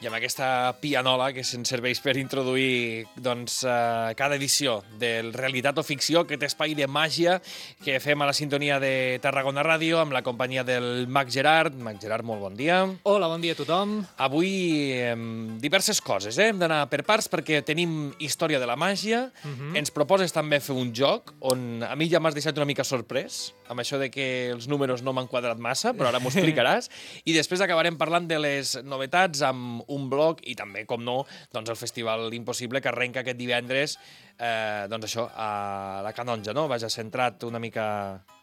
I amb aquesta pianola que se'ns serveix per introduir doncs, eh, cada edició del Realitat o Ficció, aquest espai de màgia que fem a la sintonia de Tarragona Ràdio amb la companyia del Mac Gerard. Mac Gerard, molt bon dia. Hola, bon dia a tothom. Avui eh, diverses coses, eh? Hem d'anar per parts perquè tenim història de la màgia. Uh -huh. Ens proposes també fer un joc on a mi ja m'has deixat una mica sorprès amb això de que els números no m'han quadrat massa, però ara m'ho explicaràs. I després acabarem parlant de les novetats amb un blog i també, com no, doncs el Festival Impossible que arrenca aquest divendres eh, doncs això, a la Canonja, no? Vaja, centrat una mica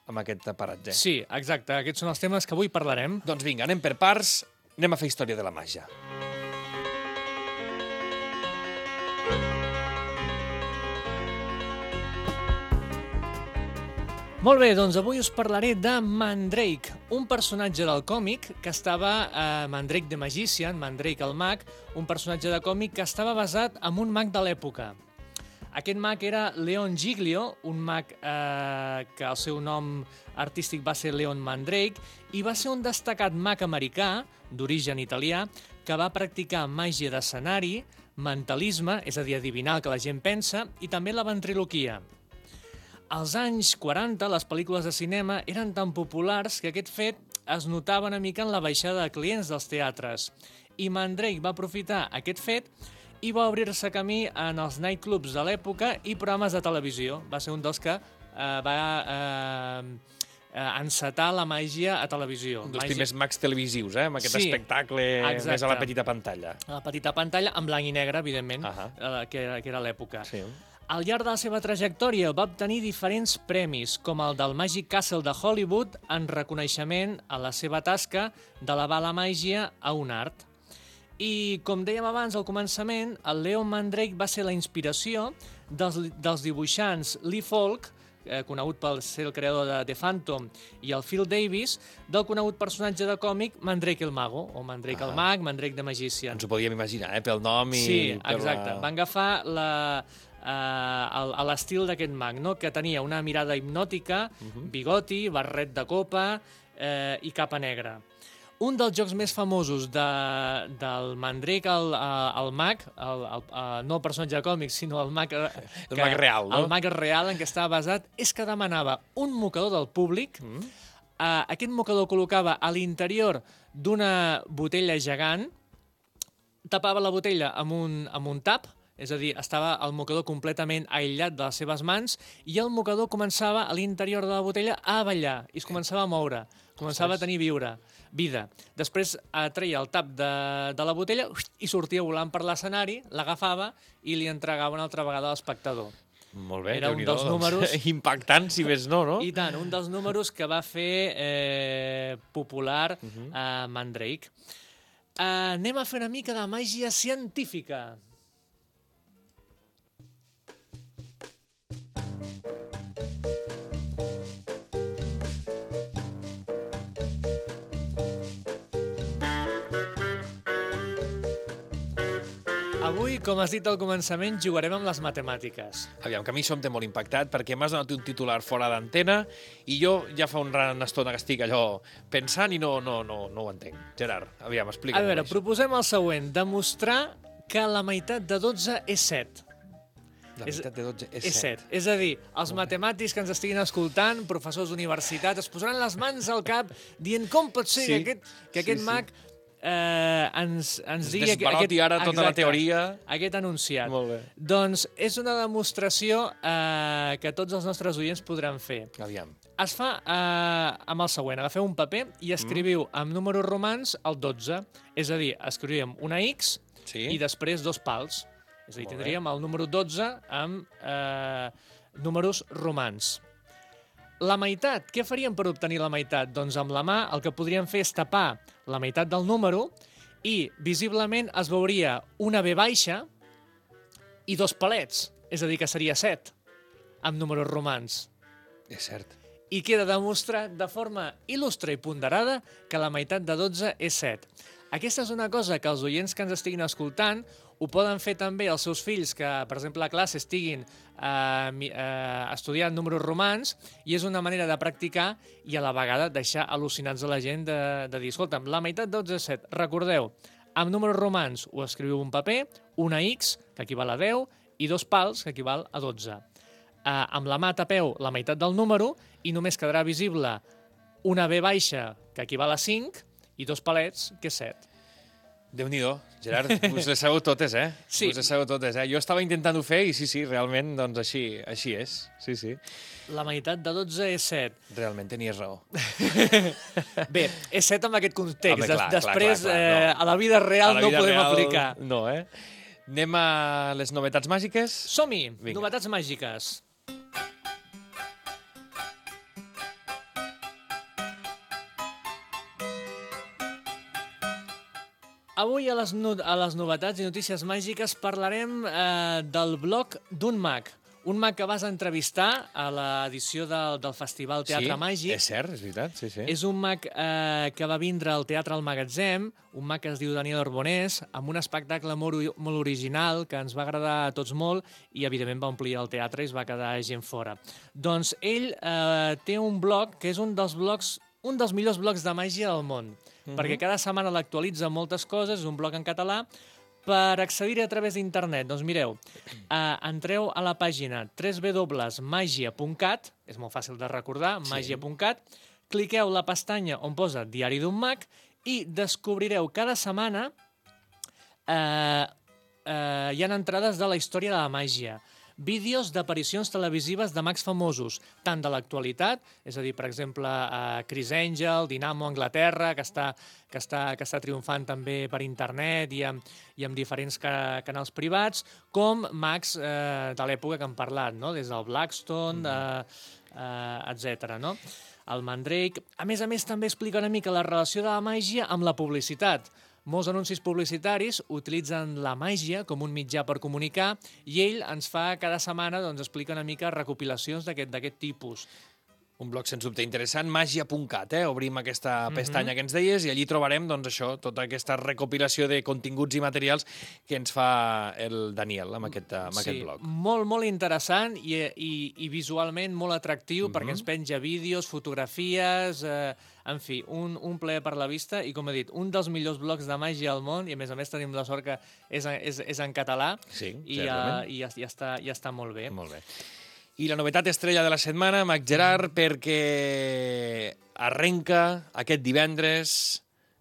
en aquest paratge. Sí, exacte. Aquests són els temes que avui parlarem. Doncs vinga, anem per parts, anem a fer història de la màgia. Molt bé, doncs avui us parlaré de Mandrake, un personatge del còmic que estava... Eh, Mandrake the Magician, Mandrake el mag, un personatge de còmic que estava basat en un mag de l'època. Aquest mag era Leon Giglio, un mag eh, que el seu nom artístic va ser Leon Mandrake, i va ser un destacat mag americà, d'origen italià, que va practicar màgia d'escenari, mentalisme, és a dir, adivinar el que la gent pensa, i també la ventriloquia. Als anys 40, les pel·lícules de cinema eren tan populars que aquest fet es notava una mica en la baixada de clients dels teatres. I Mandrake va aprofitar aquest fet i va obrir-se camí en els nightclubs de l'època i programes de televisió. Va ser un dels que eh, va eh, eh, encetar la màgia a televisió. Un dels màgia... primers mags televisius, eh? amb aquest Sí, espectacle exacte. més a la petita pantalla. A la petita pantalla, en blanc i negre, evidentment, Ahà. eh, que, era, que era l'època. Sí. Al llarg de la seva trajectòria va obtenir diferents premis, com el del Magic Castle de Hollywood, en reconeixement a la seva tasca d'elevar la màgia a un art. I, com dèiem abans al començament, el Leon Mandrake va ser la inspiració dels, dels dibuixants Lee Falk, eh, conegut per ser el creador de The Phantom, i el Phil Davis, del conegut personatge de còmic Mandrake el Mago, o Mandrake Ah. el Mag, Mandrake the Magician. Ens ho podíem imaginar, eh? pel nom i... Sí, per exacte. La... Van agafar la, a l'estil d'aquest mag, no? que tenia una mirada hipnòtica, Mhm. bigoti, barret de copa eh, i capa negra. Un dels jocs més famosos de, del Mandrake al, eh, al mag, el, el, eh, no el personatge de còmics, sinó el mag... eh, El mag real, no? El mag real en què estava basat és que demanava un mocador del públic Mm? Uh, aquest mocador col·locava a l'interior d'una botella gegant, tapava la botella amb un, amb un tap, és a dir, estava el mocador completament aïllat de les seves mans i el mocador començava a l'interior de la botella a ballar i es començava a moure, començava a tenir viure, vida. Després eh, treia el tap de, de la botella i sortia volant per l'escenari, l'agafava i li entregava una altra vegada a l'espectador. Molt bé, Era un dels números- Impactant, si més no, no? I tant, un dels números que va fer eh, popular Mhm. a Mandrake. Uh, anem a fer una mica de màgia científica. Avui, com has dit al començament, jugarem amb les matemàtiques. Aviam, que a mi això em té molt impactat perquè m'has donat un titular fora d'antena i jo ja fa un ran estona que estic allò pensant i no, no, no, no ho entenc. Gerard, aviam, explica'm. A veure, això. proposem el següent. Demostrar que la meitat de 12 és 7. La meitat de 12 és, És 7. 7. És a dir, els matemàtics que ens estiguin escoltant, professors d'universitat, es posaran les mans al cap dient com pot ser Sí. que aquest, que aquest Sí, sí. Eh, ens, ens digui... Desbaroti ara tota la teoria. Aquest enunciat. Molt bé. Doncs és una demostració eh, que tots els nostres oients podran fer. Aviam. Es fa eh, amb el següent. Agafeu un paper i escriviu Mm. amb números romans el 12. És a dir, escrivíem una X Sí? i després dos pals. És a dir, Molt bé. tindríem el número 12 amb eh, números romans. La meitat, què faríem per obtenir la meitat? Doncs amb la mà el que podríem fer és tapar la meitat del número i visiblement es veuria una B baixa i dos palets, és a dir, que seria 7 amb números romans. És cert. I queda demostrat de forma il·lustre i ponderada que la meitat de 12 és 7. Aquesta és una cosa que els oients que ens estiguin escoltant ho poden fer també els seus fills que, per exemple, a classe estiguin eh, eh, estudiant números romans i és una manera de practicar i a la vegada deixar al·lucinats a la gent de, de dir, escolta'm, la meitat de 12 és 7. Recordeu, Amb números romans ho escriviu un paper, una X, que equival a 10, i dos pals, que equival a 12. Eh, amb la mà tapeu la meitat del número i només quedarà visible una B baixa, que equival a 5, i dos palets, que és 7. Déu nhi Gerard, us les sabeu totes, eh? Sí. Us les sabeu totes, eh? Jo estava intentant-ho fer i sí, sí, realment, doncs així, així és. Sí, sí. La meitat de 12 és 7. Realment tenies raó. Bé, és 7 en aquest context. Home, clar, Des Després, clar, clar, clar, eh, no. a la vida real la no vida ho podem real, aplicar. No, eh? Anem a les novetats màgiques? Som-hi! Novetats màgiques. Avui a les, no a les novetats i notícies màgiques parlarem eh, del blog d'un mag. Un mag que vas entrevistar a l'edició del, del Festival Teatre sí, Màgic. és cert, és veritat, sí, sí. És un mag eh, que va vindre al Teatre al Magatzem, un mag que es diu Daniel Orbonès, amb un espectacle molt, molt original que ens va agradar a tots molt i, evidentment, va omplir el teatre i es va quedar gent fora. Doncs ell eh, té un blog que és un dels blogs un dels millors blogs de màgia del món, perquè cada setmana l'actualitza moltes coses, un blog en català, per accedir a través d'internet, doncs mireu, eh, entreu a la pàgina www.magia.cat, és molt fàcil de recordar, Sí. magia.cat, cliqueu la pestanya on posa Diari d'un mag i descobrireu cada setmana eh, eh, hi ha entrades de la història de la màgia, vídeos d'aparicions televisives de mags famosos, tant de l'actualitat, és a dir, per exemple, eh, Chris Angel, Dinamo Anglaterra, que està, que està, que està triomfant també per internet i amb, i amb diferents ca canals privats, com mags eh, de l'època que hem parlat, no? des del Blackstone, eh, eh, etc. No? el Mandrake. A més a més, també explica una mica la relació de la màgia amb la publicitat. Molts anuncis publicitaris utilitzen la màgia com un mitjà per comunicar i ell ens fa cada setmana, doncs, explica una mica recopilacions d'aquest tipus. Un blog, sens dubte, interessant, magia.cat, eh? Obrim aquesta Mhm. pestanya que ens deies i allí trobarem, doncs, això, tota aquesta recopilació de continguts i materials que ens fa el Daniel amb aquest, amb aquest blog. molt, molt interessant i, i, i visualment molt atractiu Mhm. perquè ens penja vídeos, fotografies, eh, en fi, un, un plaer per la vista i, com he dit, un dels millors blogs de màgia al món i, a més a més, tenim la sort que és, és, és en català Sí, i, certament. uh, i ja, ja, està, ja està molt bé. Molt bé. I la novetat estrella de la setmana, Mac Gerard, perquè arrenca aquest divendres,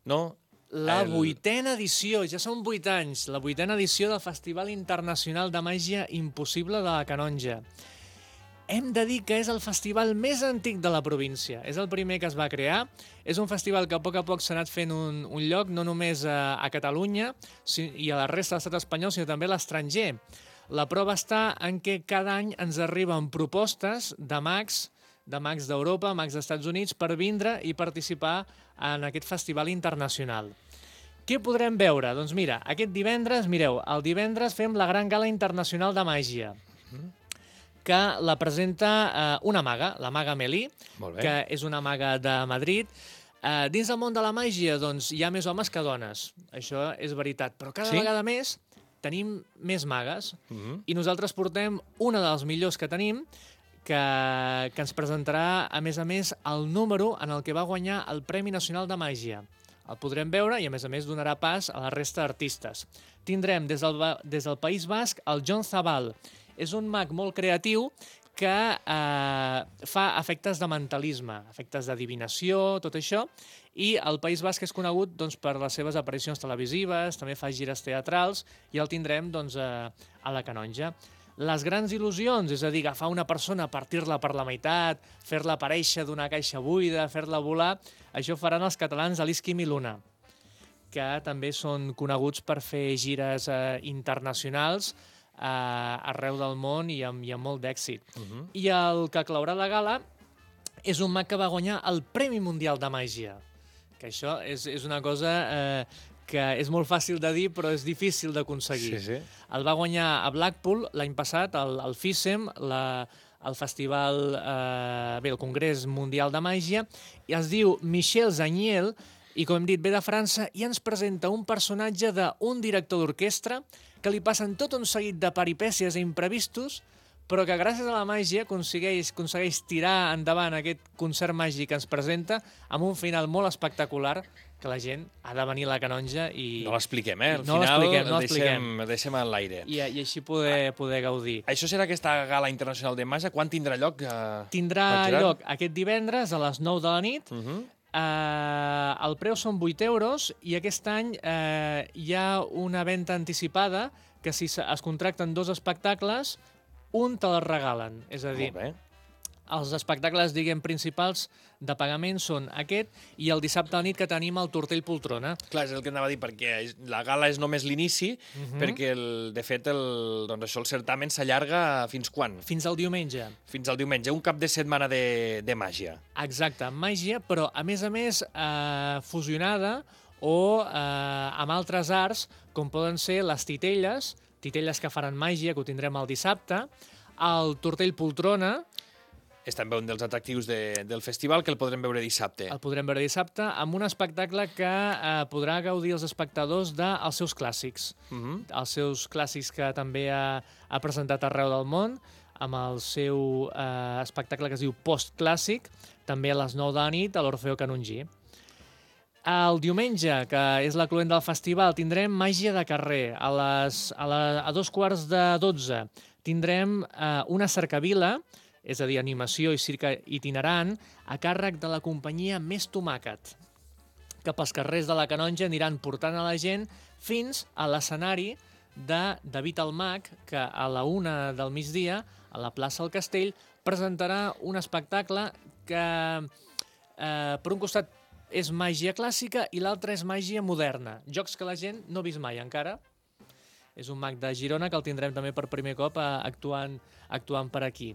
no? La El- vuitena edició, ja són vuit anys, la vuitena edició del Festival Internacional de Màgia Impossible de la Canonja. Hem de dir que és el festival més antic de la província. És el primer que es va crear. És un festival que a poc a poc s'ha anat fent un, un lloc, no només a, a Catalunya si, i a la resta de l'estat espanyol, sinó també a l'estranger. La prova està en què cada any ens arriben propostes de mags de mags d'Europa, mags dels Estats Units, per vindre i participar en aquest festival internacional. Què podrem veure? Doncs mira, aquest divendres, mireu, el divendres fem la Gran Gala Internacional de Màgia, que la presenta eh, una maga, la maga Melí, que és una maga de Madrid. Eh, dins del món de la màgia, doncs, hi ha més homes que dones. Això és veritat. Però cada Sí? vegada més tenim més magues Mhm. i nosaltres portem una dels millors que tenim, que, que ens presentarà, a més a més, el número en el que va guanyar el Premi Nacional de Màgia. El podrem veure i, a més a més, donarà pas a la resta d'artistes. Tindrem des del, des del País Basc el John Zabal. És un mag molt creatiu que eh, fa efectes de mentalisme, efectes d'adivinació, tot això, i el País Basc és conegut doncs, per les seves aparicions televisives, també fa gires teatrals, i el tindrem doncs, a, a la Canonja. Les grans il·lusions, és a dir, agafar una persona, partir-la per la meitat, fer-la aparèixer d'una caixa buida, fer-la volar, això faran els catalans a l'Isquim i Luna que també són coneguts per fer gires eh, internacionals eh, arreu del món i amb, i amb molt d'èxit. Uh -huh. I el que claurà la gala és un mag que va guanyar el Premi Mundial de Màgia, que això és, és una cosa eh, que és molt fàcil de dir però és difícil d'aconseguir. Sí, sí. El va guanyar a Blackpool l'any passat, el, el FISEM, la, el festival, eh, bé, el Congrés Mundial de Màgia, i es diu Michel Zaniel, i com hem dit, ve de França i ens presenta un personatge d'un director d'orquestra que li passen tot un seguit de peripècies i imprevistos, però que gràcies a la màgia aconsegueix, aconsegueix tirar endavant aquest concert màgic que ens presenta amb un final molt espectacular que la gent ha de venir a la canonja i, No l'expliquem, eh? Al No final l'expliquem, no deixem, deixem a l'aire. i, i així poder, poder gaudir. Això serà aquesta gala internacional de màgia. Quan tindrà lloc? Eh... Tindrà lloc aquest divendres a les 9 de la nit. Uh -huh. Eh, el preu són 8 euros i aquest any eh, hi ha una venda anticipada que si es contracten dos espectacles, un te les regalen. És a dir. Els espectacles, diguem, principals de pagament són aquest i el dissabte a la nit que tenim el Tortell Poltrona. Clar, és el que anava a dir, perquè la gala és només l'inici, Mhm. perquè, el, de fet, el, doncs això, el certamen s'allarga fins quan? Fins al diumenge. Fins al diumenge, un cap de setmana de, de màgia. Exacte, màgia, però a més a més eh, fusionada o eh, amb altres arts, com poden ser les titelles, titelles que faran màgia, que ho tindrem el dissabte, el tortell poltrona, És també un dels atractius de, del festival que el podrem veure dissabte. el podrem veure dissabte, amb un espectacle que eh, podrà gaudir els espectadors dels seus clàssics. Uh -huh. Els seus clàssics que també ha, ha presentat arreu del món, amb el seu eh, espectacle que es diu Postclàssic, també a les 9 de la nit a l'Orfeo Canongí. El diumenge, que és la cluent del festival, tindrem màgia de carrer. A, les, a, la, a dos quarts de 12 tindrem eh, una cercavila, és a dir, animació i circa itinerant, a càrrec de la companyia Més Tomàquet, que pels carrers de la Canonja aniran portant a la gent fins a l'escenari de David el Mag, que a la una del migdia, a la plaça del Castell, presentarà un espectacle que, eh, per un costat, és màgia clàssica i l'altre és màgia moderna. Jocs que la gent no ha vist mai encara. És un mag de Girona que el tindrem també per primer cop eh, actuant, actuant per aquí.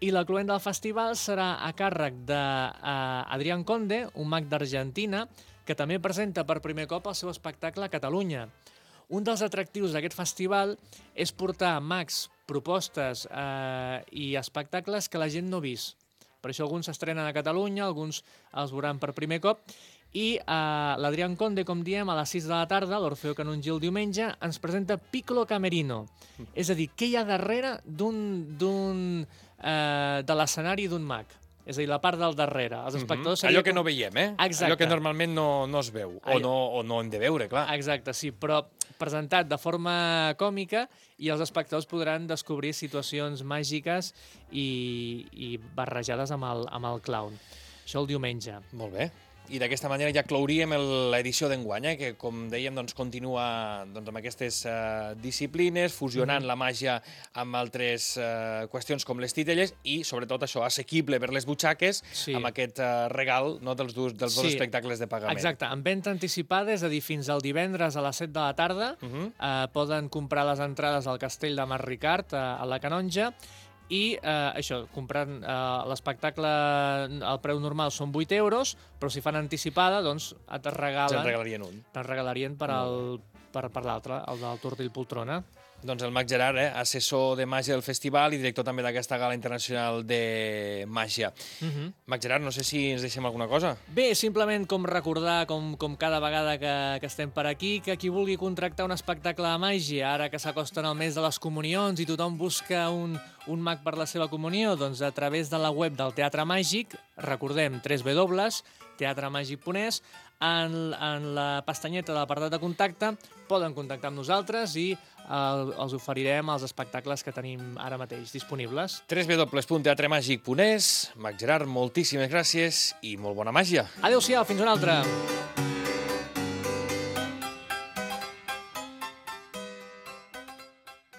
I la cluent del festival serà a càrrec d'Adrián Conde, un mag d'Argentina, que també presenta per primer cop el seu espectacle a Catalunya. Un dels atractius d'aquest festival és portar mags, propostes eh, i espectacles que la gent no ha vist. Per això alguns s'estrenen a Catalunya, alguns els veuran per primer cop, i eh, l'Adrián Conde, com diem, a les 6 de la tarda, l'Orfeo Canongí el diumenge, ens presenta Piccolo Camerino. És a dir, què hi ha darrere d'un eh, de l'escenari d'un mag? És a dir, la part del darrere. Els espectadors... Mhm. Allò seria que no veiem, eh? Exacte. Allò que normalment no, no es veu, o Allò- no, o no hem de veure, clar. Exacte, sí, però presentat de forma còmica i els espectadors podran descobrir situacions màgiques i, i barrejades amb el, amb el clown. Això el diumenge. Molt bé. I d'aquesta manera ja clouríem l'edició d'enguany, eh, que com dèiem doncs, continua doncs, amb aquestes eh, disciplines, fusionant la màgia amb altres eh, qüestions com les titelles i, sobretot, això, assequible per les butxaques Sí. amb aquest eh, regal no, dels, dos, dels dos Sí. espectacles de pagament. Exacte, amb venda anticipada, és a dir, fins al divendres a les 7 de la tarda, uh Mhm. eh, poden comprar les entrades al castell de Mar Ricard, a, a la Canonja, i eh, això, comprant eh, l'espectacle al preu normal són 8 euros, però si fan anticipada, doncs et regalen, regalarien un. te'n regalarien per, al, per, per l'altre, el del Tortell Poltrona. Doncs el Mag Gerard, eh, assessor de màgia del festival i director també d'aquesta gala internacional de màgia. Uh -huh. Mag Gerard, no sé si ens deixem alguna cosa. Bé, simplement com recordar, com, com cada vegada que, que estem per aquí, que qui vulgui contractar un espectacle de màgia, ara que s'acosten el mes de les comunions i tothom busca un, un mag per la seva comunió, doncs a través de la web del Teatre Màgic, recordem, www.teatremàgic.es, en, en la pestanyeta de l'apartat de contacte poden contactar amb nosaltres i eh, els oferirem els espectacles que tenim ara mateix disponibles. www.teatremàgic.es Mag Gerard, moltíssimes gràcies i molt bona màgia. Adéu-siau, fins una altra!